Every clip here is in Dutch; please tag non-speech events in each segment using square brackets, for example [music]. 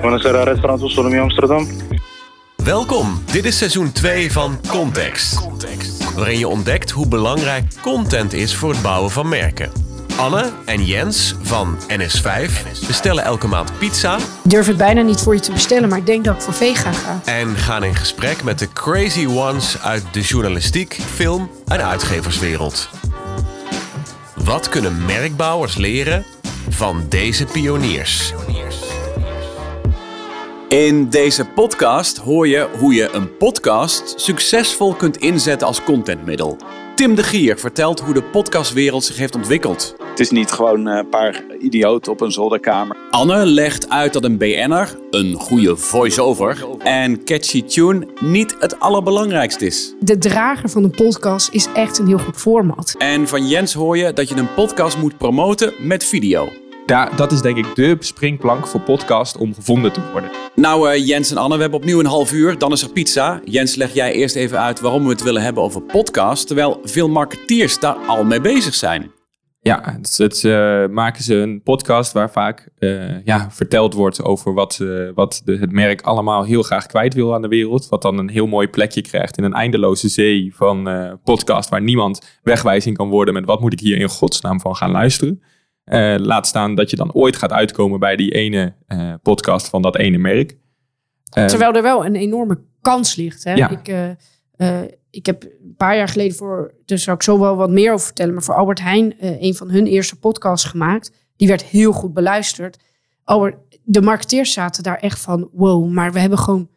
Buonasera, restaurant Solomie Amsterdam. Welkom, dit is seizoen 2 van Context. Waarin je ontdekt hoe belangrijk content is voor het bouwen van merken. Anne en Jens van NS5 bestellen elke maand pizza Ik durf het bijna niet voor je te bestellen, maar ik denk dat ik voor vega ga. en gaan in gesprek met de crazy ones uit de journalistiek, film en uitgeverswereld. Wat kunnen merkbouwers leren van deze pioniers? In deze podcast hoor je hoe je een podcast succesvol kunt inzetten als contentmiddel. Tim de Gier vertelt hoe de podcastwereld zich heeft ontwikkeld. Het is niet gewoon eh, een paar idioten op een zolderkamer. Anne legt uit dat een BN'er, een goede voice-over en catchy tune niet het allerbelangrijkste is. De drager van een podcast is echt een heel goed format. En van Jens hoor je dat je een podcast moet promoten met video. Daar, dat is denk ik de springplank voor podcast om gevonden te worden. Nou eh, Jens en Anne, we hebben opnieuw een half uur, dan is er pizza. Jens, leg jij eerst even uit waarom we het willen hebben over podcast, terwijl veel marketeers daar al mee bezig zijn. Ja, het, het, eh, maken ze een podcast waar vaak eh, ja, verteld wordt over wat, wat de, het merk allemaal heel graag kwijt wil aan de wereld. Wat dan een heel mooi plekje krijgt in een eindeloze zee van podcast waar niemand wegwijzing kan worden met wat moet ik hier in godsnaam van gaan luisteren. Eh, laat staan dat je dan ooit gaat uitkomen bij die ene eh, podcast van dat ene merk. Eh, Terwijl er wel een enorme kans ligt. Hè? Ja. Ik, ik heb een paar jaar geleden voor, daar zou ik zo wel wat meer over vertellen, maar voor Albert Heijn een van hun eerste podcasts gemaakt. Die werd heel goed beluisterd. Albert, de marketeers zaten daar echt van, wow, maar we hebben gewoon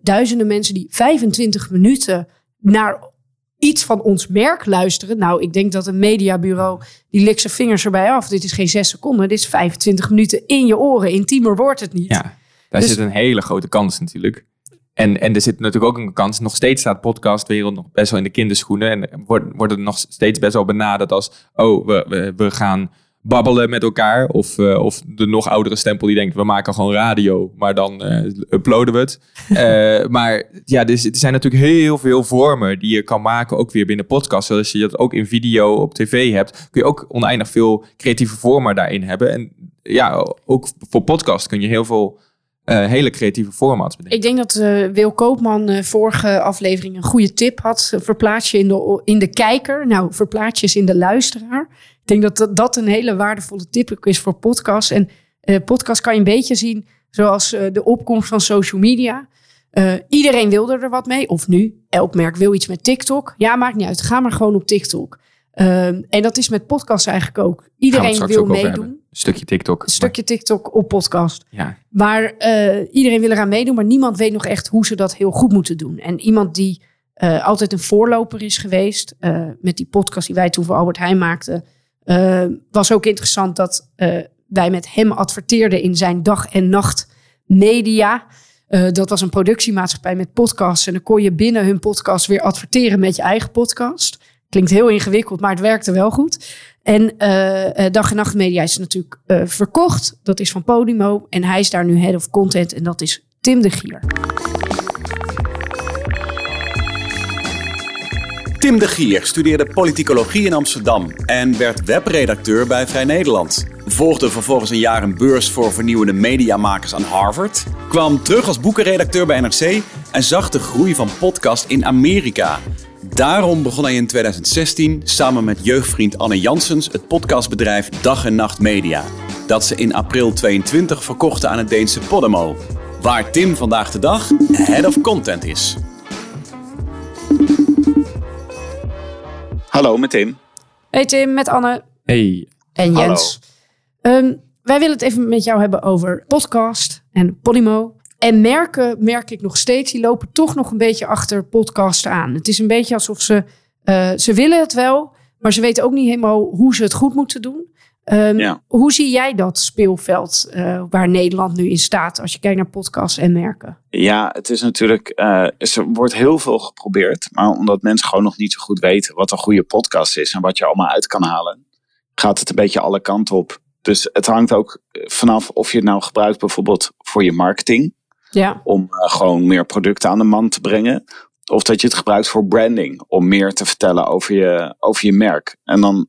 duizenden mensen die 25 minuten naar iets van ons merk luisteren. Nou, ik denk dat een mediabureau, die likt zijn vingers erbij af. Dit is geen zes seconden, dit is 25 minuten in je oren. Intiemer wordt het niet. Ja, daar Dus- zit een hele grote kans natuurlijk. En, en er zit natuurlijk ook een kans, nog steeds staat podcastwereld nog best wel in de kinderschoenen. En wordt, wordt het nog steeds best wel benaderd als, oh, we, we, we gaan babbelen met elkaar. Of, eh, of de nog oudere stempel die denkt, we maken gewoon radio, maar dan eh, uploaden we het. [laughs] Eh, maar ja, dus, er zijn natuurlijk heel veel vormen die je kan maken, ook weer binnen podcast. Zoals je dat ook in video op tv hebt, kun je ook oneindig veel creatieve vormen daarin hebben. En ja, ook voor podcast kun je heel veel hele creatieve formats bedenken. Ik denk dat Wil Koopman vorige aflevering een goede tip had. Verplaats je in de, in de kijker. Nou, verplaats je eens in de luisteraar. Ik denk dat dat, dat een hele waardevolle tip ook is voor podcasts. En eh podcast kan je een beetje zien zoals eh, de opkomst van social media. Eh, iedereen wilde er wat mee. Of nu, elk merk wil iets met TikTok. Ja, maakt niet uit. Ga maar gewoon op TikTok. En dat is met podcasts eigenlijk ook. Iedereen wil ook meedoen. stukje TikTok. Een stukje TikTok op podcast. Ja, Maar iedereen wil eraan meedoen, maar niemand weet nog echt hoe ze dat heel goed moeten doen. En iemand die altijd een voorloper is geweest, met die podcast die wij toen voor Albert Heijn maakten, eh, was ook interessant dat eh, wij met hem adverteerden in zijn dag en nacht media. Eh, dat was een productiemaatschappij met podcasts. En dan kon je binnen hun podcast weer adverteren met je eigen podcast. Klinkt heel ingewikkeld, maar het werkte wel goed. En eh, Dag en Nacht Media is natuurlijk verkocht. Dat is van Podimo. En hij is daar nu head of content. En dat is Tim de Gier. Tim de Gier studeerde politicologie in Amsterdam en werd webredacteur bij Vrij Nederland. Volgde vervolgens een jaar een beurs voor vernieuwende mediamakers aan Harvard. Kwam terug als boekenredacteur bij NRC en zag de groei van podcast in Amerika. Daarom begon hij in 2016 samen met jeugdvriend Anne Janssens het podcastbedrijf Dag en Nacht Media. Dat ze in april 22 verkochten aan het Deense Podimo. Waar Tim vandaag de dag head of content is. Hallo, met Tim. Hey Tim, met Anne hey, en. Jens. Ehm, wij willen het even met jou hebben over podcast en Podimo. En merken, merk ik nog steeds, die lopen toch nog een beetje achter podcasten aan. Het is een beetje alsof ze, eh, ze willen het wel, maar ze weten ook niet helemaal hoe ze het goed moeten doen. Ehm, Ja. Hoe zie jij dat speelveld eh, waar Nederland nu in staat als je kijkt naar podcasts en merken? Ja, het is natuurlijk, eh, er wordt heel veel geprobeerd. Maar omdat mensen gewoon nog niet zo goed weten wat een goede podcast is en wat je allemaal uit kan halen, gaat het een beetje alle kanten op. Dus het hangt ook vanaf of je het nou gebruikt bijvoorbeeld voor je marketing. Ja, om eh, gewoon meer producten aan de man te brengen. Of dat je het gebruikt voor branding, om meer te vertellen over je, over je merk. En dan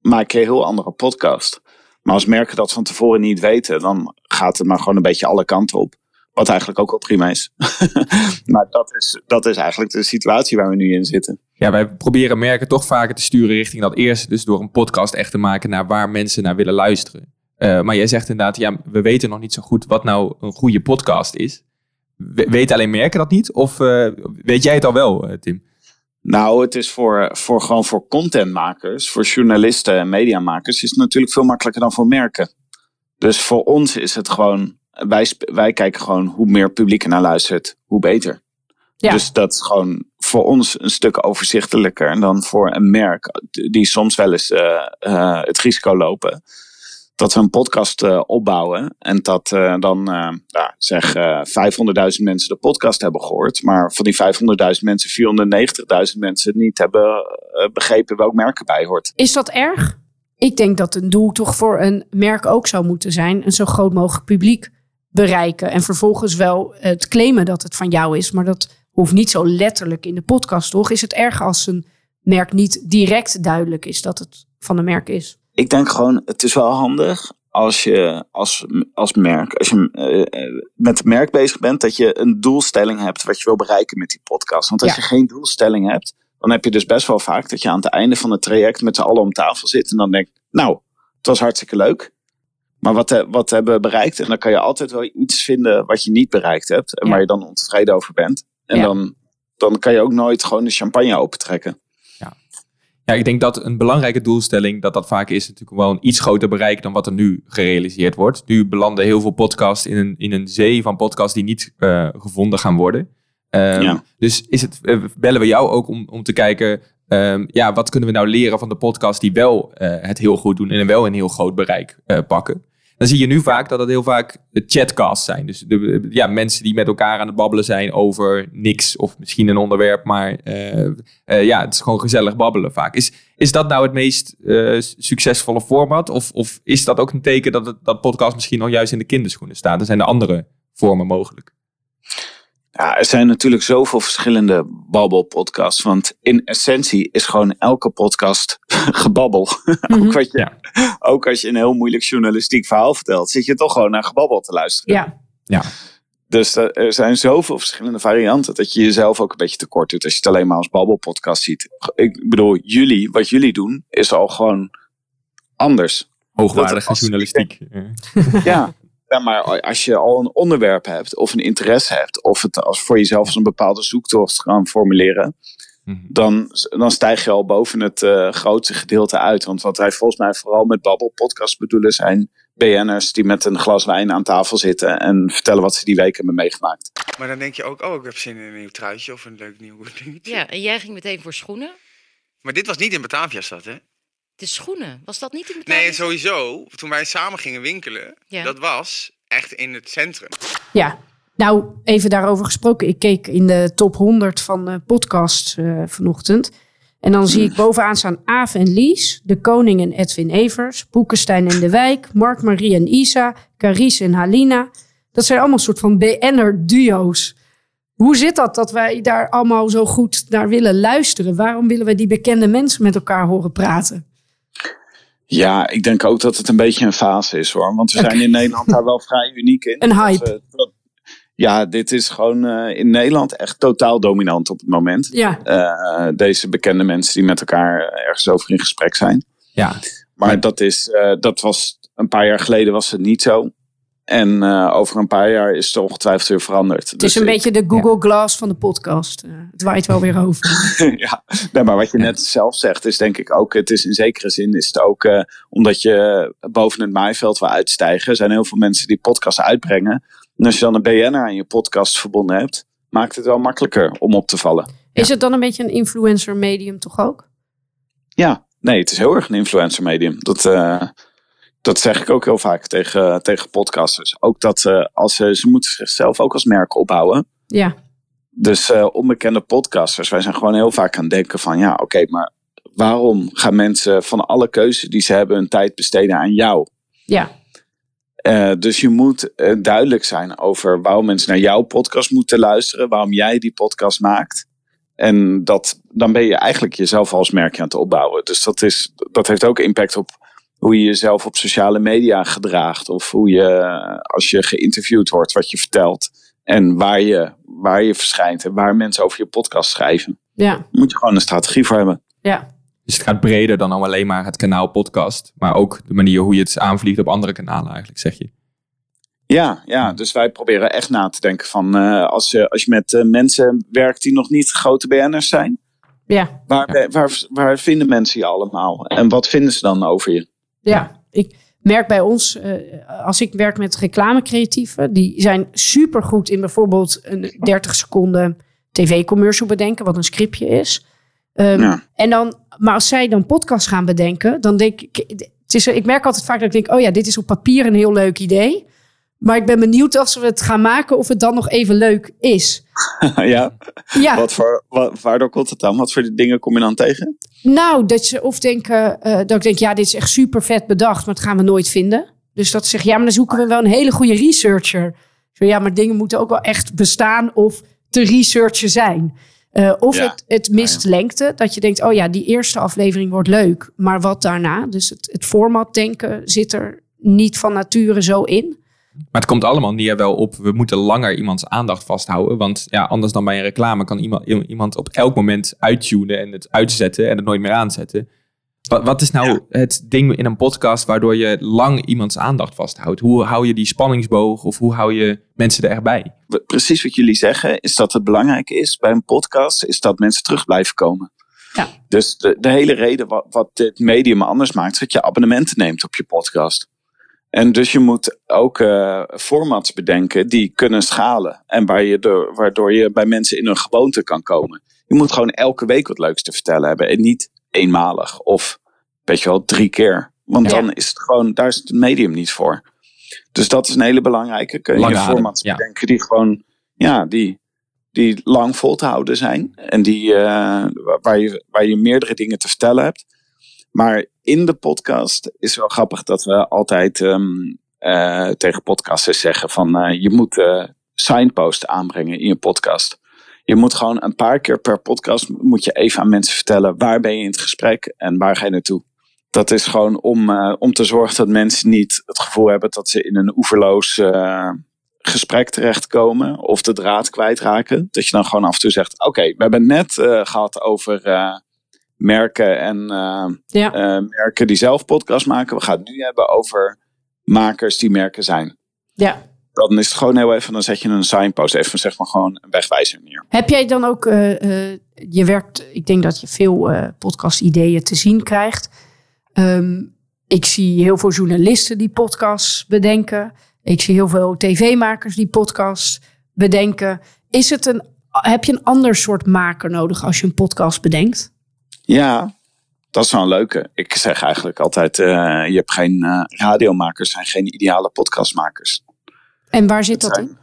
maak je een heel andere podcast. Maar als merken dat van tevoren niet weten, dan gaat het maar gewoon een beetje alle kanten op. Wat eigenlijk ook wel prima is. [laughs] maar dat is, dat is eigenlijk de situatie waar we nu in zitten. Ja, wij proberen merken toch vaker te sturen richting dat eerst. Dus door een podcast echt te maken naar waar mensen naar willen luisteren. Uh, maar jij zegt inderdaad, ja, we weten nog niet zo goed wat nou een goede podcast is. We, weten alleen merken dat niet? Of uh, weet jij het al wel, uh, Tim? Nou, het is voor, voor gewoon voor contentmakers, voor journalisten en mediamakers, is het natuurlijk veel makkelijker dan voor merken. Dus voor ons is het gewoon, wij, wij kijken gewoon hoe meer publiek er naar luistert, hoe beter. Ja. Dus dat is gewoon voor ons een stuk overzichtelijker dan voor een merk die soms wel eens uh, uh, het risico lopen dat we een podcast uh, opbouwen en dat dan ja, zeg 500.000 mensen de podcast hebben gehoord, maar van die 500.000 mensen 490.000 mensen niet hebben begrepen welk merk erbij hoort. Is dat erg? Ik denk dat een doel toch voor een merk ook zou moeten zijn een zo groot mogelijk publiek bereiken en vervolgens wel het claimen dat het van jou is, maar dat hoeft niet zo letterlijk in de podcast, toch? Is het erg als een merk niet direct duidelijk is dat het van een merk is? Ik denk gewoon, het is wel handig als je als, als merk, als je uh, met het merk bezig bent, dat je een doelstelling hebt wat je wil bereiken met die podcast. Want als je geen doelstelling hebt, dan heb je dus best wel vaak dat je aan het einde van het traject met z'n allen om tafel zit en dan denk nou, het was hartstikke leuk. Maar wat, wat hebben we bereikt? En dan kan je altijd wel iets vinden wat je niet bereikt hebt. En ja. waar je dan ontevreden over bent. En ja. dan, dan kan je ook nooit gewoon de champagne opentrekken. Ja. ik denk dat een belangrijke doelstelling, dat dat vaak is natuurlijk wel een iets groter bereik dan wat er nu gerealiseerd wordt. Nu belanden heel veel podcasts in een, in een zee van podcasts die niet uh, gevonden gaan worden. Um, ja. Dus is het, uh, bellen we jou ook om, om te kijken, um, ja, wat kunnen we nou leren van de podcasts die wel uh, het heel goed doen en wel een heel groot bereik pakken. Dan zie je nu vaak dat het heel vaak chatcasts zijn. Dus de, ja, mensen die met elkaar aan het babbelen zijn over niks of misschien een onderwerp, maar uh, uh, ja, het is gewoon gezellig babbelen vaak. Is, is dat nou het meest uh, succesvolle format? Of, of is dat ook een teken dat, het, dat podcast misschien nog juist in de kinderschoenen staat? Er zijn er andere vormen mogelijk. Ja, er zijn natuurlijk zoveel verschillende babbelpodcasts. Want in essentie is gewoon elke podcast [laughs] gebabbel. Mm-hmm. [laughs] ook, wat je, ja. ook als je een heel moeilijk journalistiek verhaal vertelt, zit je toch gewoon naar gebabbel te luisteren. Ja. ja. Dus er zijn zoveel verschillende varianten dat je jezelf ook een beetje tekort doet als je het alleen maar als babbelpodcast ziet. Ik bedoel, jullie, wat jullie doen, is al gewoon anders. Hoogwaardige journalistiek. Ja, ja, maar als je al een onderwerp hebt of een interesse hebt, of het als voor jezelf als een bepaalde zoektocht gaan formuleren, mm-hmm. dan, dan stijg je al boven het uh, grootste gedeelte uit. Want wat wij volgens mij vooral met Babbel podcast bedoelen zijn BN'ers die met een glas wijn aan tafel zitten en vertellen wat ze die week hebben meegemaakt. Maar dan denk je ook, oh, ik heb zin in een nieuw truitje of een leuk nieuw dingetje. Ja, en jij ging meteen voor schoenen? Maar dit was niet in Bataviastad, hè? De schoenen, was dat niet in Batavia? Nee, sowieso. Toen wij samen gingen winkelen, ja. dat was echt in het centrum. Ja, nou, even daarover gesproken. Ik keek in de top 100 van uh, podcasts uh, vanochtend. En dan zie ik bovenaan staan Aaf en Lies, De Koning en Edwin Evers, Boekenstein en De Wijk, Mark, Marie en Isa, Carice en Halina. Dat zijn allemaal soort van BN'er-duo's. Hoe zit dat dat wij daar allemaal zo goed naar willen luisteren? Waarom willen wij die bekende mensen met elkaar horen praten? Ja, ik denk ook dat het een beetje een fase is hoor. Want we zijn in Nederland daar wel vrij uniek in. [laughs] Een hype. Dat, ja, dit is gewoon uh, in Nederland echt totaal dominant op het moment. Ja. Uh, deze bekende mensen die met elkaar ergens over in gesprek zijn. Ja. Maar dat, is, uh, dat was een paar jaar geleden was het niet zo. En uh, over een paar jaar is het ongetwijfeld weer veranderd. Het is dus een ik, beetje de Google ja. Glass van de podcast. Uh, het waait wel weer over. [laughs] ja, nee, maar wat je net zelf zegt is denk ik ook... Het is in zekere zin is het ook uh, omdat je boven het maaiveld wil uitstijgen. Er zijn heel veel mensen die podcasts uitbrengen. En als je dan een BN'er aan je podcast verbonden hebt... maakt het wel makkelijker om op te vallen. Is ja. het dan een beetje een influencer medium toch ook? Ja, nee, het is heel erg een influencer medium. Dat dat zeg ik ook heel vaak tegen, tegen podcasters. Ook dat uh, als ze, ze moeten zichzelf ook als merk opbouwen. Ja. Dus uh, onbekende podcasters, wij zijn gewoon heel vaak aan het denken van ja, oké, okay, maar waarom gaan mensen van alle keuzes die ze hebben hun tijd besteden aan jou? Ja. Uh, dus je moet duidelijk zijn over waarom mensen naar jouw podcast moeten luisteren, waarom jij die podcast maakt. En dat, dan ben je eigenlijk jezelf als merkje aan het opbouwen. Dus dat, is, dat heeft ook impact op hoe je jezelf op sociale media gedraagt. Of hoe je, als je geïnterviewd wordt, wat je vertelt. En waar je, waar je verschijnt en waar mensen over je podcast schrijven. Ja. Daar moet je gewoon een strategie voor hebben. Ja. Dus het gaat breder dan alleen maar het kanaal podcast. Maar ook de manier hoe je het aanvliegt op andere kanalen eigenlijk, zeg je. Ja, ja, dus wij proberen echt na te denken van uh, als, je, als je met uh, mensen werkt die nog niet grote BN'ers zijn. Ja. Waar, ja. waar, waar vinden mensen je allemaal? En wat vinden ze dan over je? Ja, ik merk bij ons, uh, als ik werk met reclamecreatieven, die zijn supergoed in bijvoorbeeld een 30 seconden tv-commercial bedenken, wat een scriptje is. Um, ja. En dan, maar als zij dan podcast gaan bedenken, dan denk ik, het is, ik merk altijd vaak dat ik denk, oh ja, dit is op papier een heel leuk idee. Maar ik ben benieuwd als we het gaan maken of het dan nog even leuk is. [laughs] ja. ja. Wat voor, wat, waardoor komt het dan? Wat voor dingen kom je dan tegen? Nou, dat ze of denken, uh, dat ik denk, ja, dit is echt super vet bedacht, maar dat gaan we nooit vinden. Dus dat ze zeggen, ja, maar dan zoeken we wel een hele goede researcher. Zo, ja, maar dingen moeten ook wel echt bestaan of te researchen zijn. Uh, of ja. het, het mist ja, ja. lengte. Dat je denkt, oh ja, die eerste aflevering wordt leuk. Maar wat daarna? Dus het, het format denken zit er niet van nature zo in. Maar het komt allemaal neer wel op, we moeten langer iemands aandacht vasthouden. Want ja, anders dan bij een reclame kan iemand, iemand op elk moment uittunen en het uitzetten en het nooit meer aanzetten. Wat, wat is nou het ding in een podcast waardoor je lang iemands aandacht vasthoudt? Hoe hou je die spanningsboog of hoe hou je mensen er echt bij? Precies wat jullie zeggen, is dat het belangrijk is bij een podcast, is dat mensen terug blijven komen. Ja. Dus de, de hele reden wat, wat dit medium anders maakt, is dat je abonnementen neemt op je podcast. En dus je moet ook uh, formats bedenken die kunnen schalen. En waar je door, waardoor je bij mensen in hun gewoonte kan komen. Je moet gewoon elke week wat leuks te vertellen hebben. En niet eenmalig of weet je wel, drie keer. Want ja. dan is het gewoon, daar is het medium niet voor. Dus dat is een hele belangrijke. Kun je Lange formats adem, ja. bedenken die gewoon, ja, die, die lang vol te houden zijn. En die, uh, waar, je, waar je meerdere dingen te vertellen hebt. Maar in de podcast is wel grappig dat we altijd um, uh, tegen podcasters zeggen van uh, je moet uh, signpost aanbrengen in je podcast. Je moet gewoon een paar keer per podcast moet je even aan mensen vertellen waar ben je in het gesprek en waar ga je naartoe. Dat is gewoon om, om te zorgen dat mensen niet het gevoel hebben dat ze in een oeverloos gesprek terechtkomen of de draad kwijtraken. Dat je dan gewoon af en toe zegt: Oké, we hebben net gehad over merken en uh, ja. uh, merken die zelf podcast maken. We gaan het nu hebben over makers die merken zijn. Ja. Dan is het gewoon heel even, dan zet je een signpost even, zeg maar gewoon een wegwijzer neer. Heb jij dan ook, uh, je werkt, ik denk dat je veel podcast ideeën te zien krijgt. Um, ik zie heel veel journalisten die podcasts bedenken. Ik zie heel veel tv-makers die podcasts bedenken. Is het een, heb je een ander soort maker nodig als je een podcast bedenkt? Ja, dat is wel een leuke. Ik zeg eigenlijk altijd, uh, je hebt geen uh, radiomakers, zijn geen ideale podcastmakers. En waar zit dat in?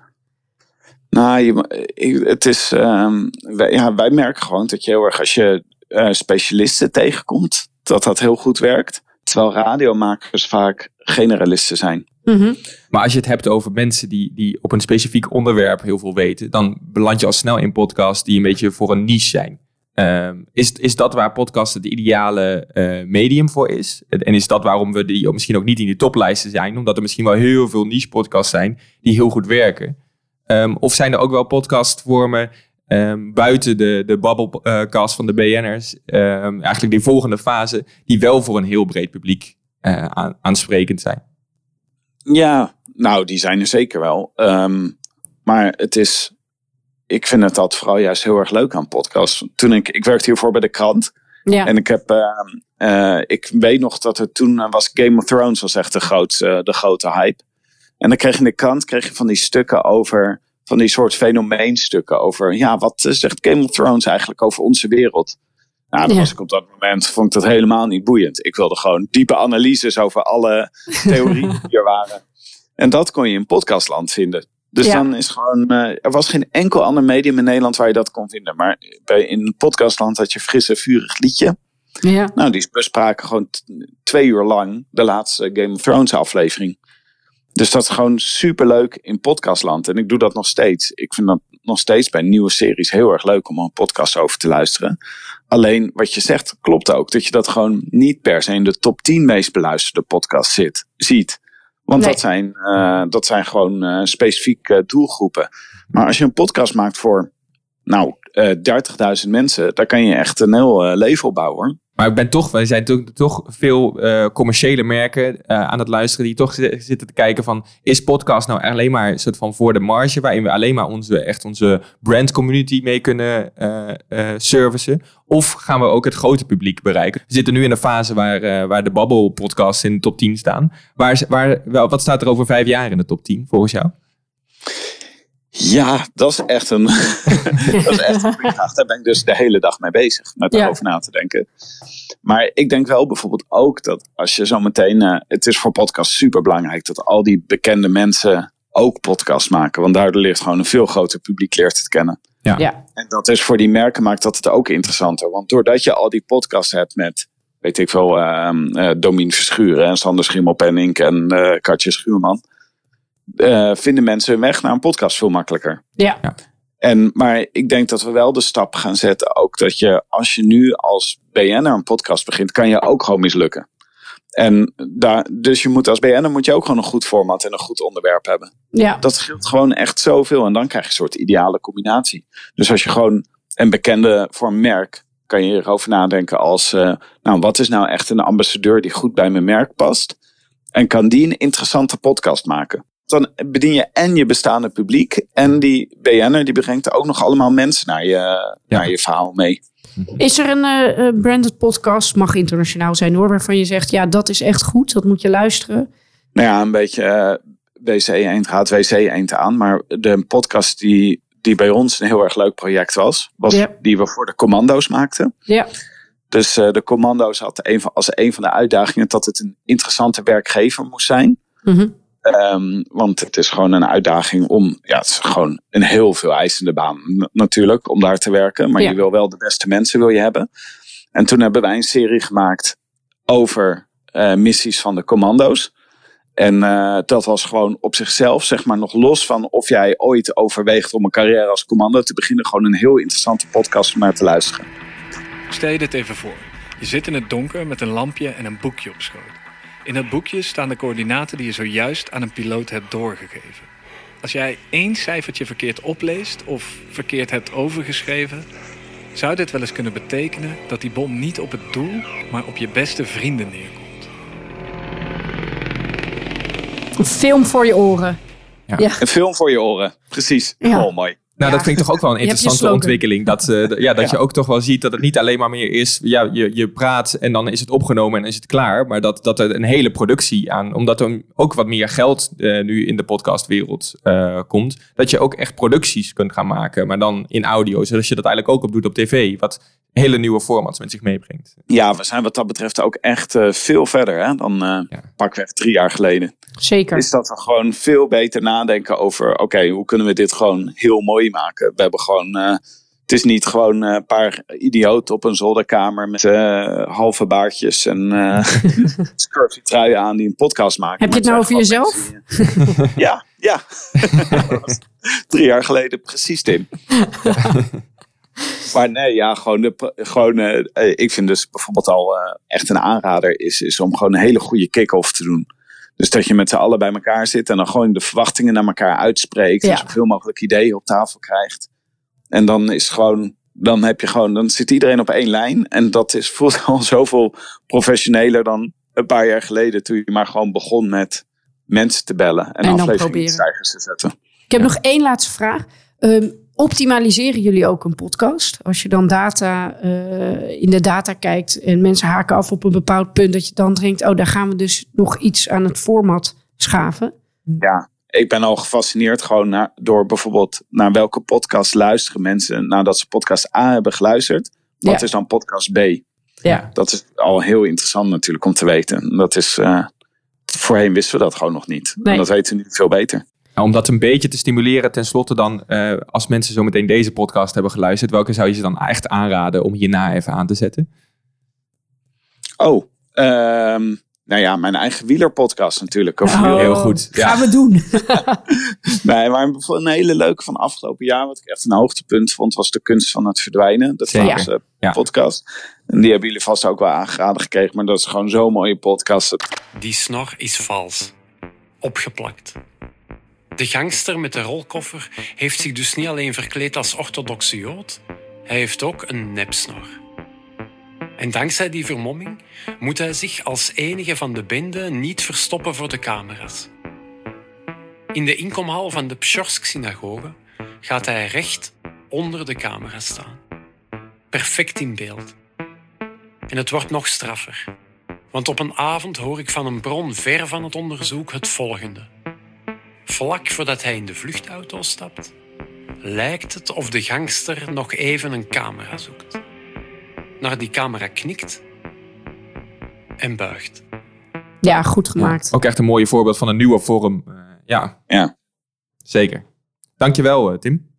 Nou, je, het is, um, wij, ja, wij merken gewoon dat je heel erg, als je uh, specialisten tegenkomt, dat dat heel goed werkt. Terwijl radiomakers vaak generalisten zijn. Mm -hmm. Maar als je het hebt over mensen die, die op een specifiek onderwerp heel veel weten, dan beland je al snel in podcasts die een beetje voor een niche zijn. Um, is, is dat waar podcast het ideale uh, medium voor is? En is dat waarom we die misschien ook niet in de toplijsten zijn? Omdat er misschien wel heel veel niche podcasts zijn die heel goed werken. Um, of zijn er ook wel podcastvormen um, buiten de, de babbelcast van de BN'ers, eigenlijk die volgende fase, die wel voor een heel breed publiek aan, aansprekend zijn? Ja, nou die zijn er zeker wel. maar het is ik vind het dat vooral juist heel erg leuk aan podcasts. Toen ik, ik werkte hiervoor bij de krant. Ja. En ik heb, uh, uh, ik weet nog dat er toen was Game of Thrones was echt de grootste, de grote hype. En dan kreeg je in de krant kreeg je van die stukken over, van die soort fenomeenstukken over, ja, wat zegt Game of Thrones eigenlijk over onze wereld? Nou, dan Ja. was ik op dat moment, vond ik dat helemaal niet boeiend. Ik wilde gewoon diepe analyses over alle theorieën die er waren. En dat kon je in podcastland vinden. Dus Ja. dan is gewoon, eh, er was geen enkel ander medium in Nederland waar je dat kon vinden. Maar bij, in podcastland had je frisse, vurig liedje. Ja. Nou, die bespraken gewoon twee uur lang de laatste Game of Thrones aflevering. Dus dat is gewoon superleuk in podcastland. En ik doe dat nog steeds. Ik vind dat nog steeds bij nieuwe series heel erg leuk om een podcast over te luisteren. Alleen wat je zegt klopt ook. Dat je dat gewoon niet per se in de top 10 meest beluisterde podcast zit, ziet. Want Nee. dat, zijn, eh, dat zijn gewoon eh, specifieke doelgroepen. Maar als je een podcast maakt voor nou, eh 30.000 mensen, daar kan je echt een heel eh, leven op bouwen. Maar ik ben toch, wij zijn toch, toch veel eh, commerciële merken eh, aan het luisteren die toch zi- zitten te kijken van, is podcast nou alleen maar een soort van voor de marge, waarin we alleen maar onze, echt onze brand community mee kunnen eh eh, servicen? Of gaan we ook het grote publiek bereiken? We zitten nu in een fase waar, eh, waar de Babbel podcasts in de top 10 staan. Waar, waar, wat staat er over vijf jaar in de top 10 volgens jou? Ja, dat is echt een, [laughs] dat is echt een goede vraag. Daar ben ik dus de hele dag mee bezig, met Ja. daarover na te denken. Maar ik denk wel bijvoorbeeld ook dat als je zo meteen... eh, het is voor podcasts super belangrijk dat al die bekende mensen ook podcasts maken. Want daardoor ligt gewoon een veel groter publiek leert het kennen. Ja. Ja. En dat is voor die merken maakt dat het ook interessanter. Want doordat je al die podcasts hebt met, weet ik veel, ehm eh Domien Verschuren en Sander Schimmelpenning en eh Katje Schuurman. Eh, vinden mensen hun weg naar een podcast veel makkelijker. Ja. En, maar ik denk dat we wel de stap gaan zetten ook dat je, als je nu als BN'er een podcast begint, kan je ook gewoon mislukken. En daar, dus je moet als BN'er moet je ook gewoon een goed format en een goed onderwerp hebben Ja. dat scheelt gewoon echt zoveel. En dan krijg je een soort ideale combinatie. Dus als je gewoon een bekende voor een merk, kan je erover nadenken als, eh, nou, wat is nou echt een ambassadeur die goed bij mijn merk past? En kan die een interessante podcast maken? Dan bedien je en je bestaande publiek en die BN'er die brengt er ook nog allemaal mensen naar je, naar je verhaal mee. Is er een eh, eh, branded podcast, mag internationaal zijn hoor, waarvan je zegt, ja, dat is echt goed, dat moet je luisteren. Nou ja, een beetje eh, WC Eend gaat WC Eend aan. Maar de podcast die, die bij ons een heel erg leuk project was, was Ja. die we voor de commando's maakten. Ja. Dus eh, de commando's had een van, als een van de uitdagingen dat het een interessante werkgever moest zijn. Mhm. Ehm, want het is gewoon een uitdaging om, ja, het is gewoon een heel veel eisende baan natuurlijk om daar te werken. Maar Ja. je wil wel de beste mensen wil je hebben. En toen hebben wij een serie gemaakt over eh, missies van de commando's. En eh, dat was gewoon op zichzelf, zeg maar, nog los van of jij ooit overweegt om een carrière als commando te beginnen. Gewoon een heel interessante podcast om naar te luisteren. Stel je dit even voor. Je zit in het donker met een lampje en een boekje op schoot. In het boekje staan de coördinaten die je zojuist aan een piloot hebt doorgegeven. Als jij één cijfertje verkeerd opleest of verkeerd hebt overgeschreven, zou dit wel eens kunnen betekenen dat die bom niet op het doel, maar op je beste vrienden neerkomt. Een film voor je oren. Ja. Ja. Een film voor je oren, precies. Ja. Oh, mooi. Nou, Ja. dat vind ik toch ook wel een interessante ontwikkeling. Dat, eh, ja, dat je ook toch wel ziet dat het niet alleen maar meer is... Ja, je, je praat en dan is het opgenomen en is het klaar. Maar dat, dat er een hele productie aan... Omdat er ook wat meer geld eh, nu in de podcastwereld eh, komt... dat je ook echt producties kunt gaan maken. Maar dan in audio. Zodat je dat eigenlijk ook op doet op tv. Wat hele nieuwe formats met zich meebrengt. Ja, we zijn wat dat betreft ook echt eh, veel verder hè, dan eh Ja. pakweg drie jaar geleden. Zeker. Is dat we gewoon veel beter nadenken over, oké, hoe kunnen we dit gewoon heel mooi maken? We hebben gewoon, eh, het is niet gewoon eh, een paar idioten op een zolderkamer met eh, halve baardjes en eh [laughs] scurvy truien aan die een podcast maken. Heb je het nou over jezelf? mensen [laughs] ja, ja. [laughs] Drie jaar geleden precies, Tim. Maar nee, ja, gewoon, de, gewoon ik vind dus bijvoorbeeld al eh, echt een aanrader is, is om gewoon een hele goede kick-off te doen. Dus dat je met z'n allen bij elkaar zit en dan gewoon de verwachtingen naar elkaar uitspreekt. Ja. En zoveel mogelijk ideeën op tafel krijgt. En dan is gewoon, dan heb je gewoon, dan zit iedereen op één lijn. En dat is, [laughs] voelt al zoveel professioneler dan een paar jaar geleden. Toen je maar gewoon begon met mensen te bellen en, En afleveringen te zetten. Ik heb nog één laatste vraag. Ehm, optimaliseren jullie ook een podcast? Als je dan data eh, in de data kijkt en mensen haken af op een bepaald punt, dat je dan denkt, oh, daar gaan we dus nog iets aan het format schaven. ja, ik ben al gefascineerd gewoon naar, door bijvoorbeeld naar welke podcast luisteren mensen nadat ze podcast A hebben geluisterd. Wat Ja. is dan podcast B? Ja. Dat is al heel interessant natuurlijk om te weten. Dat is, eh, voorheen wisten we dat gewoon nog niet. Nee. En dat weten we nu veel beter. Nou, om dat een beetje te stimuleren, tenslotte dan, eh, als mensen zo meteen deze podcast hebben geluisterd, welke zou je ze dan echt aanraden om hierna even aan te zetten? Oh, ehm, nou ja, mijn eigen wielerpodcast natuurlijk. Over Oh, heel goed. Ja. Gaan we doen. [laughs] Nee, maar een hele leuke van afgelopen jaar, wat ik echt een hoogtepunt vond, was de kunst van het verdwijnen. De Zeker. Vlaamse Ja. podcast. En die hebben jullie vast ook wel aangeraden gekregen, maar dat is gewoon zo'n mooie podcast. Die snor is vals. Opgeplakt. De gangster met de rolkoffer heeft zich dus niet alleen verkleed als orthodoxe jood, hij heeft ook een nepsnor. En dankzij die vermomming moet hij zich als enige van de bende niet verstoppen voor de camera's. In de inkomhal van de Pschorsk-synagoge gaat hij recht onder de camera staan. Perfect in beeld. En het wordt nog straffer. Want op een avond hoor ik van een bron ver van het onderzoek het volgende. Vlak voordat hij in de vluchtauto stapt, lijkt het of de gangster nog even een camera zoekt. Naar die camera knikt en buigt. Ja, goed gemaakt. Ook echt een mooi voorbeeld van een nieuwe vorm. Eh, ja, Ja. zeker. Dankjewel, eh, Tim.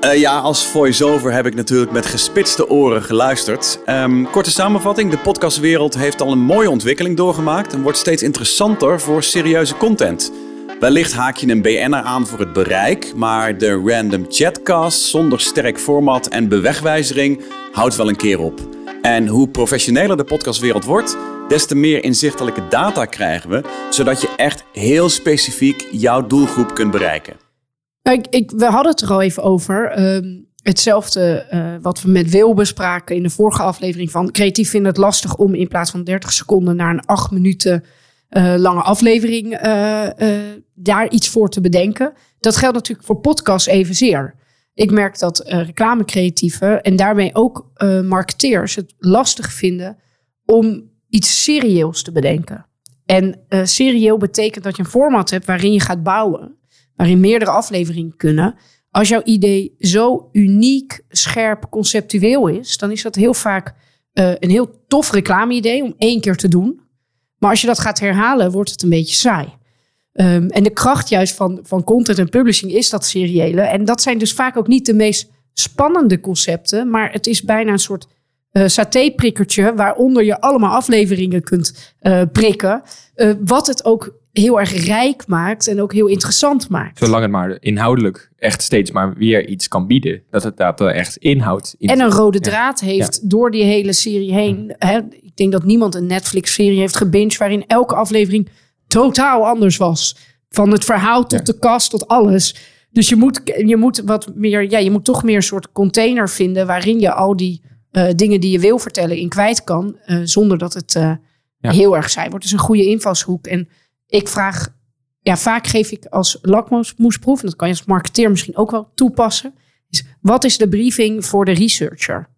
Eh, ja, als voice-over heb ik natuurlijk met gespitste oren geluisterd. Ehm, korte samenvatting: de podcastwereld heeft al een mooie ontwikkeling doorgemaakt en wordt steeds interessanter voor serieuze content. Wellicht haak je een BN'er aan voor het bereik, maar de random chatcast zonder sterk format en bewegwijzering houdt wel een keer op. En hoe professioneler de podcastwereld wordt, des te meer inzichtelijke data krijgen we, zodat je echt heel specifiek jouw doelgroep kunt bereiken. Nou, Ik, ik, we hadden het er al even over. Ehm, hetzelfde eh, wat we met Wil bespraken in de vorige aflevering van creatief vinden het lastig om in plaats van 30 seconden naar een 8 minuten eh, lange aflevering eh, eh, daar iets voor te bedenken. Dat geldt natuurlijk voor podcasts evenzeer. Ik merk dat reclamecreatieven en daarmee ook marketeers het lastig vinden om iets serieels te bedenken. En serieel betekent dat je een format hebt waarin je gaat bouwen waarin meerdere afleveringen kunnen. Als jouw idee zo uniek, scherp, conceptueel is, dan is dat heel vaak een heel tof reclame-idee om één keer te doen. Maar als je dat gaat herhalen, wordt het een beetje saai. Ehm, en de kracht juist van, van content en publishing is dat seriële. En dat zijn dus vaak ook niet de meest spannende concepten, maar het is bijna een soort eh satéprikkertje waaronder je allemaal afleveringen kunt eh, prikken. Eh, wat het ook heel erg rijk maakt en ook heel interessant maakt. Zolang het maar inhoudelijk echt steeds maar weer iets kan bieden. Dat het dat er echt inhoud in En een rode Ja. draad heeft door die hele serie heen. Hè, ik denk dat niemand een Netflix-serie heeft gebinged waarin elke aflevering totaal anders was. Van het verhaal tot Ja. de kast tot alles. Dus je moet, je moet wat meer, ja, je moet toch meer een soort container vinden waarin je al die eh, dingen die je wil vertellen in kwijt kan, eh, zonder dat het eh, heel erg saai wordt. Dus een goede invalshoek. En ik vraag, ja, vaak geef ik als lakmoesproef, en dat kan je als marketeer misschien ook wel toepassen, is wat is de briefing voor de researcher?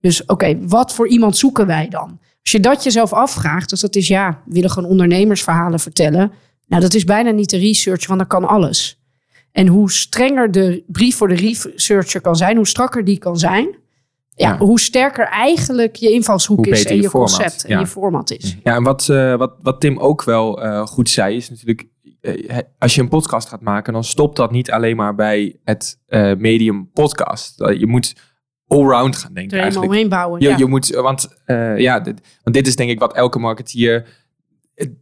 Dus oké, wat voor iemand zoeken wij dan? Als je dat jezelf afvraagt, dus dat is ja, willen gewoon ondernemersverhalen vertellen. Nou, dat is bijna niet de research, want dan kan alles. En hoe strenger de brief voor de researcher kan zijn, hoe strakker die kan zijn, ja, Ja. hoe sterker eigenlijk je invalshoek Hoe is en je concept en je format is. Ja, en wat, eh, wat, wat Tim ook wel eh, goed zei, is natuurlijk... eh, als je een podcast gaat maken, dan stopt dat niet alleen maar bij het medium podcast. Je moet allround gaan denken Er helemaal eigenlijk. omheen bouwen. Je, ja. je moet, want, ja, dit, want dit is denk ik wat elke marketeer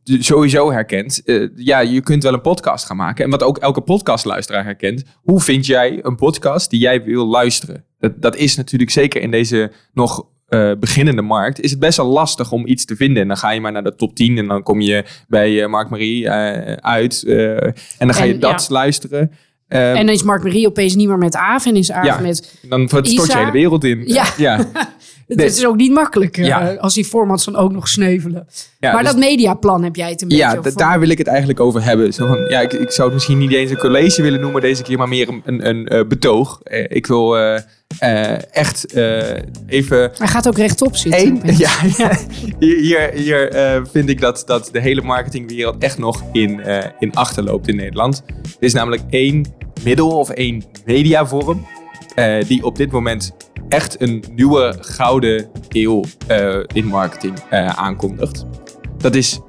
sowieso herkent. Ja, je kunt wel een podcast gaan maken. En wat ook elke podcastluisteraar herkent. Hoe vind jij een podcast die jij wil luisteren? Dat, dat is natuurlijk zeker in deze nog eh, beginnende markt. Is het best wel lastig om iets te vinden. En dan ga je maar naar de top 10. En dan kom je bij eh, Mark Marie eh, uit. en dan ga je dat ja. luisteren. Ehm, en dan is Mark Marie opeens niet meer met Aaf en is Aaf ja, met... dan stort je Isa. hele wereld in. Ja. ja. [laughs] Het Nee. is ook niet makkelijk Ja. als die formats dan ook nog sneuvelen. Ja, maar dus- dat mediaplan heb jij het een beetje Ja, over. daar wil ik het eigenlijk over hebben. Zo van, ja, ik, ik zou het misschien niet eens een college willen noemen deze keer, maar meer een, een, een betoog. Ik wil eh, echt eh, even. Hij gaat ook rechtop zitten. Eén, [laughs] ja, ja, hier hier, eh, vind ik dat, dat de hele marketingwereld echt nog in, in achterloopt in Nederland. Er is namelijk één middel of één mediavorm die op dit moment echt een nieuwe gouden eeuw in marketing aankondigt. Dat is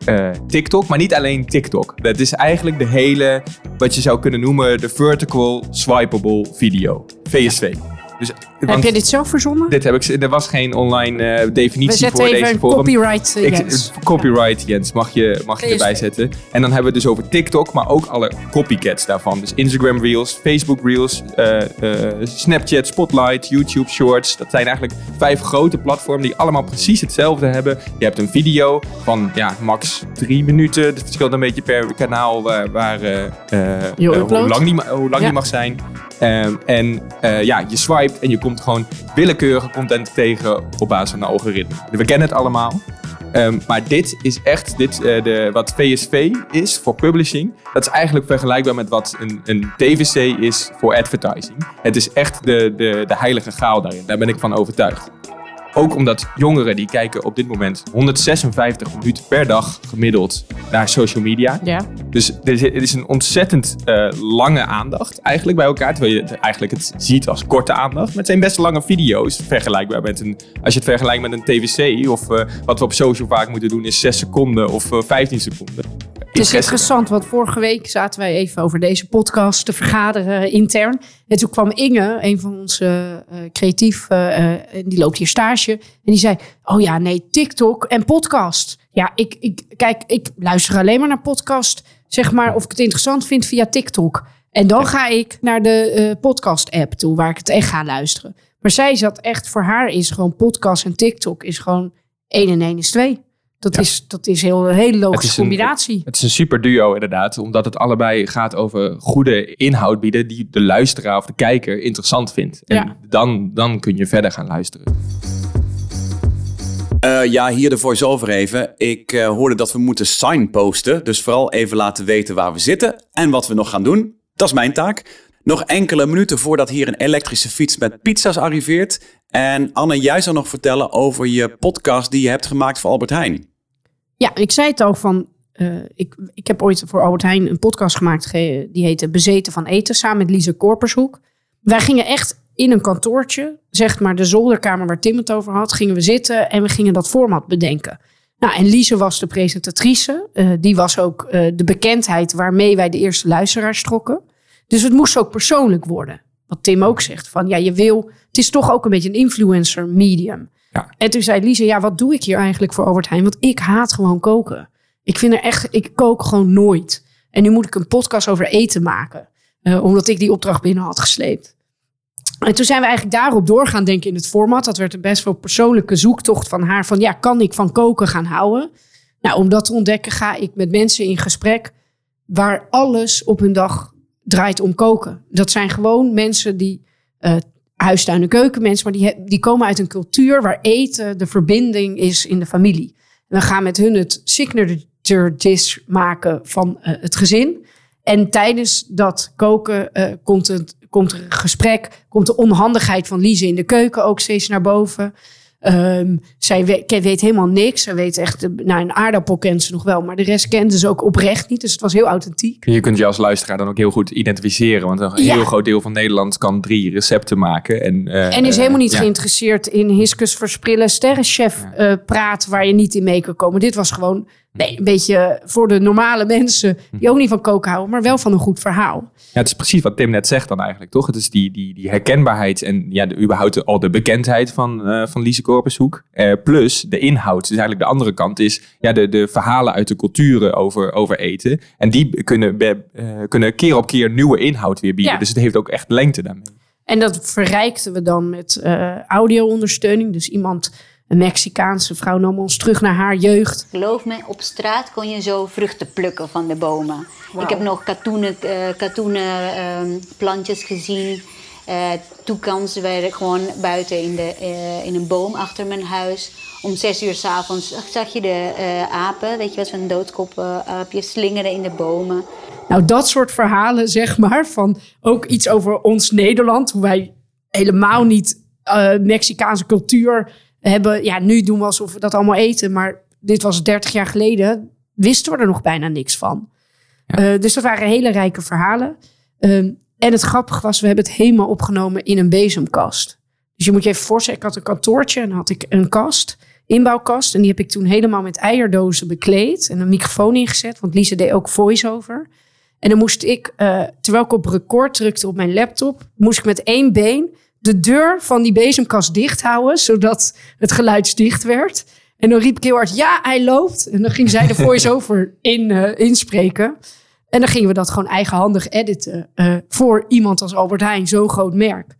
TikTok, maar niet alleen TikTok. Dat is eigenlijk de hele, wat je zou kunnen noemen, de vertical swipeable video. VSV. Dus, heb je dit zelf verzonnen? Dit heb ik, er was geen online uh, definitie voor deze even forum. copyright uh, Jens. Ik, copyright Jens, mag je, mag je erbij zetten. En dan hebben we het dus over TikTok, maar ook alle copycats daarvan. Dus Instagram Reels, Facebook Reels, uh, Snapchat, Spotlight, YouTube Shorts. Dat zijn eigenlijk vijf grote platformen die allemaal precies hetzelfde hebben. Je hebt een video van ja, max drie minuten. Het verschilt een beetje per kanaal waar, waar hoe lang die, hoe lang ja. die mag zijn. Um, en uh, ja, je swipe en je komt gewoon willekeurige content tegen op basis van een algoritme. We kennen het allemaal. Um, maar dit is echt dit, uh, de, wat VSV is voor publishing. Dat is eigenlijk vergelijkbaar met wat een, een TVC is voor advertising. Het is echt de, de, de heilige graal daarin. Daar ben ik van overtuigd. Ook omdat jongeren die kijken op dit moment 156 minuten per dag gemiddeld naar social media. Ja. Dus het is een ontzettend uh, lange aandacht eigenlijk bij elkaar. Terwijl je eigenlijk het ziet als korte aandacht. Maar het zijn best lange video's vergelijkbaar met een... Als je het vergelijkt met een TVC of uh, wat we op social vaak moeten doen is 6 seconden of uh, 15 seconden. Het is interessant, want vorige week zaten wij even over deze podcast te vergaderen intern. En toen kwam Inge, een van onze uh, creatief, uh, die loopt hier stage. En die zei, oh ja, nee, TikTok en podcast. Ja, ik, ik, kijk, ik luister alleen maar naar podcast. Zeg maar of ik het interessant vind via TikTok. En dan ga ik naar de uh, podcast-app toe, waar ik het echt ga luisteren. Maar zij zat echt, voor haar is gewoon podcast en TikTok is gewoon 1 en 1 is 2. Dat, ja. is, dat is heel, een hele logische combinatie. Een, het is een super duo inderdaad, omdat het allebei gaat over goede inhoud bieden die de luisteraar of de kijker interessant vindt. En ja. dan, dan kun je verder gaan luisteren. Uh, ja, hier de voice-over even. Ik uh, hoorde dat we moeten signposten, dus vooral even laten weten waar we zitten en wat we nog gaan doen. Dat is mijn taak. Nog enkele minuten voordat hier een elektrische fiets met pizza's arriveert. En Anne, jij zou nog vertellen over je podcast die je hebt gemaakt voor Albert Heijn. Ja, ik zei het al van. Uh, ik, ik heb ooit voor Albert Heijn een podcast gemaakt. Die heette Bezeten van Eten. Samen met Lise Korpershoek. Wij gingen echt in een kantoortje. Zeg maar de zolderkamer waar Tim het over had. Gingen we zitten en we gingen dat format bedenken. Nou, en Lise was de presentatrice. Uh, die was ook uh, de bekendheid waarmee wij de eerste luisteraars trokken. Dus het moest ook persoonlijk worden. Wat Tim ook zegt. Van ja, je wil. Het is toch ook een beetje een influencer medium. Ja. En toen zei Lise, ja, wat doe ik hier eigenlijk voor Albert Heijn? Want ik haat gewoon koken. Ik vind er echt, ik kook gewoon nooit. En nu moet ik een podcast over eten maken. Uh, omdat ik die opdracht binnen had gesleept. En toen zijn we eigenlijk daarop doorgaan denken in het format. Dat werd een best wel persoonlijke zoektocht van haar. Van ja, kan ik van koken gaan houden? Nou, om dat te ontdekken ga ik met mensen in gesprek. Waar alles op hun dag draait om koken. Dat zijn gewoon mensen die uh, huistuin- en keukenmensen, maar die, die komen uit een cultuur waar eten de verbinding is in de familie. En we gaan met hun het signature dish maken van uh, het gezin. En tijdens dat koken uh, komt, komt er een gesprek, komt de onhandigheid van Lise in de keuken ook steeds naar boven. Um, zij weet, weet, helemaal niks. Zij weet echt, nou, een aardappel kent ze nog wel, maar de rest kende ze ook oprecht niet. Dus het was heel authentiek. Je kunt je als luisteraar dan ook heel goed identificeren, want een ja. heel groot deel van Nederland kan drie recepten maken. En, uh, en is helemaal niet uh, geïnteresseerd ja. in Hiskus versprillen sterrenchef uh, praat waar je niet in mee kan komen. Dit was gewoon nee, een beetje voor de normale mensen die ook niet van koken houden, maar wel van een goed verhaal. Ja, het is precies wat Tim net zegt dan eigenlijk, toch? Het is die, die, die herkenbaarheid en ja, de, überhaupt al de bekendheid van, uh, van Lise Korpershoek. Uh, plus de inhoud. Dus eigenlijk de andere kant is ja, de, de verhalen uit de culturen over, over eten. En die kunnen, be, uh, kunnen keer op keer nieuwe inhoud weer bieden. Ja. Dus het heeft ook echt lengte daarmee. En dat verrijkten we dan met audio-ondersteuning. Dus iemand, een Mexicaanse vrouw, nam ons terug naar haar jeugd. Geloof me, op straat kon je zo vruchten plukken van de bomen. Wow. Ik heb nog katoenen, uh, katoenen uh, plantjes gezien. Uh, toekans werden gewoon buiten in, de, uh, in een boom achter mijn huis. Om zes uur s'avonds zag je de uh, apen, weet je wat, zo'n doodkop aapje slingeren in de bomen. Nou, dat soort verhalen, zeg maar, van ook iets over ons Nederland. Hoe wij helemaal niet Mexicaanse cultuur hebben. Ja, nu doen we alsof we dat allemaal eten. Maar dit was 30 jaar geleden, wisten we er nog bijna niks van. Ja. dus dat waren hele rijke verhalen. Ehm, en het grappige was, we hebben het helemaal opgenomen in een bezemkast. Dus je moet je even voorstellen, ik had een kantoortje en dan had ik een kast, inbouwkast. En die heb ik toen helemaal met eierdozen bekleed en een microfoon ingezet. Want Lise deed ook voice-over. En dan moest ik, uh, terwijl ik op record drukte op mijn laptop, moest ik met één been de deur van die bezemkast dicht houden, zodat het geluidsdicht werd. En dan riep ik heel hard, ja, hij loopt. En dan ging zij de voice-over [laughs] in, uh, inspreken. En dan gingen we dat gewoon eigenhandig editen uh, voor iemand als Albert Heijn, zo'n groot merk.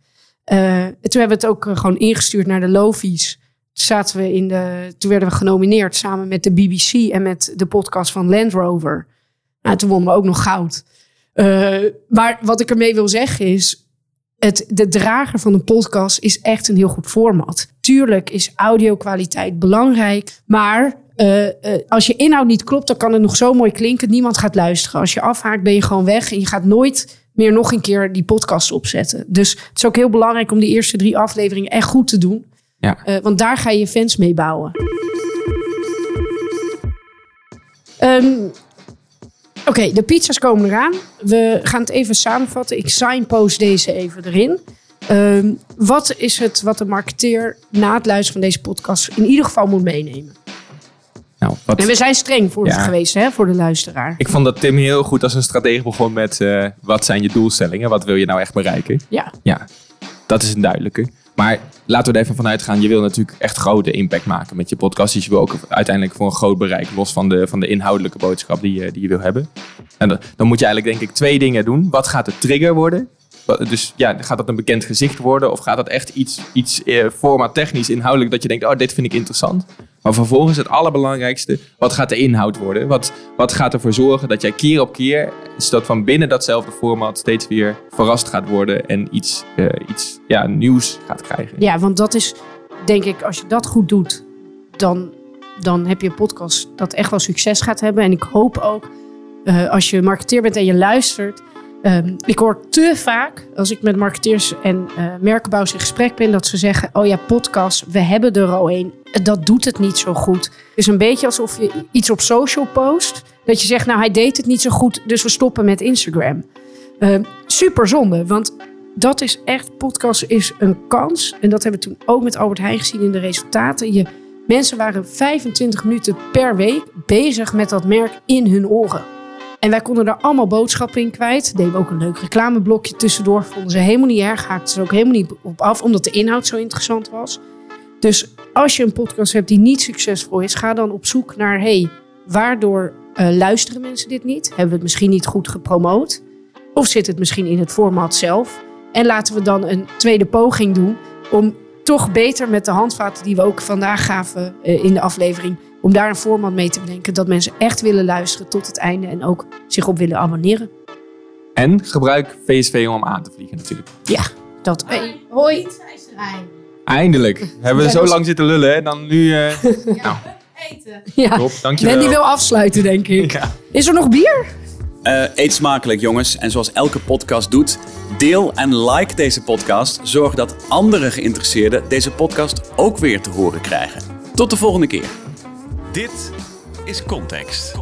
Uh, toen hebben we het ook gewoon ingestuurd naar de Lofies. Zaten we in de, toen werden we genomineerd samen met de BBC en met de podcast van Land Rover. Nou, toen wonnen we ook nog goud. maar wat ik ermee wil zeggen is, het, de drager van een podcast is echt een heel goed format. Tuurlijk is audio-kwaliteit belangrijk, maar uh, uh, als je inhoud niet klopt, dan kan het nog zo mooi klinken. Niemand gaat luisteren. Als je afhaakt, ben je gewoon weg en je gaat nooit meer nog een keer die podcast opzetten. Dus het is ook heel belangrijk om die eerste drie afleveringen echt goed te doen. Ja. Uh, want daar ga je fans mee bouwen. Um, Oké, de pizza's komen eraan. We gaan het even samenvatten. Ik signpost deze even erin. Um, wat is het wat de marketeer na het luisteren van deze podcast in ieder geval moet meenemen? Nou, wat... En we zijn streng voor ja. geweest, hè, voor de luisteraar. Ik vond dat Tim heel goed als een stratege begon met... Uh, wat zijn je doelstellingen? Wat wil je nou echt bereiken? Ja. Ja, dat is een duidelijke. Maar laten we er even vanuit gaan. Je wil natuurlijk echt grote impact maken met je podcast. Dus je wil ook uiteindelijk voor een groot bereik. Los van de, van de inhoudelijke boodschap die je, die je wil hebben. En dan, dan moet je eigenlijk denk ik twee dingen doen. Wat gaat de trigger worden? Dus ja, gaat dat een bekend gezicht worden? Of gaat dat echt iets, iets eh, inhoudelijk, dat je denkt, oh, dit vind ik interessant. Maar vervolgens het allerbelangrijkste, wat gaat de inhoud worden? Wat, wat gaat ervoor zorgen dat jij keer op keer, dat van binnen datzelfde format steeds weer verrast gaat worden en iets, uh, iets ja, nieuws gaat krijgen? Ja, want dat is, denk ik, als je dat goed doet, dan, dan heb je een podcast dat echt wel succes gaat hebben. En ik hoop ook, uh, als je marketeer bent en je luistert, Um, ik hoor te vaak, als ik met marketeers en uh, merkenbouwers in gesprek ben, dat ze zeggen: Oh ja, podcast, we hebben er al een. Dat doet het niet zo goed. Het is een beetje alsof je iets op social post. Dat je zegt: Nou, hij deed het niet zo goed, dus we stoppen met Instagram. Uh, super zonde, want dat is echt, podcast is een kans. En dat hebben we toen ook met Albert Heijn gezien in de resultaten. Je, mensen waren 25 minuten per week bezig met dat merk in hun oren. En wij konden er allemaal boodschappen in kwijt. Deden we ook een leuk reclameblokje tussendoor. Vonden ze helemaal niet erg. Haakten ze ook helemaal niet op af, omdat de inhoud zo interessant was. Dus als je een podcast hebt die niet succesvol is, ga dan op zoek naar: hey, waardoor uh, luisteren mensen dit niet? Hebben we het misschien niet goed gepromoot? Of zit het misschien in het format zelf? En laten we dan een tweede poging doen om toch beter met de handvaten die we ook vandaag gaven uh, in de aflevering om daar een format mee te bedenken dat mensen echt willen luisteren tot het einde en ook zich op willen abonneren. En gebruik VSV om aan te vliegen natuurlijk. Ja, dat. Hey, hoi. Eindelijk. Hebben we zo lang zitten lullen en dan nu... [laughs] Uh, ja. Nou. Eten. Ja. Top, dankjewel. die wil afsluiten, denk ik. Ja. Is er nog bier? Uh, eet smakelijk, jongens. En zoals elke podcast doet, deel en like deze podcast. Zorg dat andere geïnteresseerden deze podcast ook weer te horen krijgen. Tot de volgende keer. Dit is Context.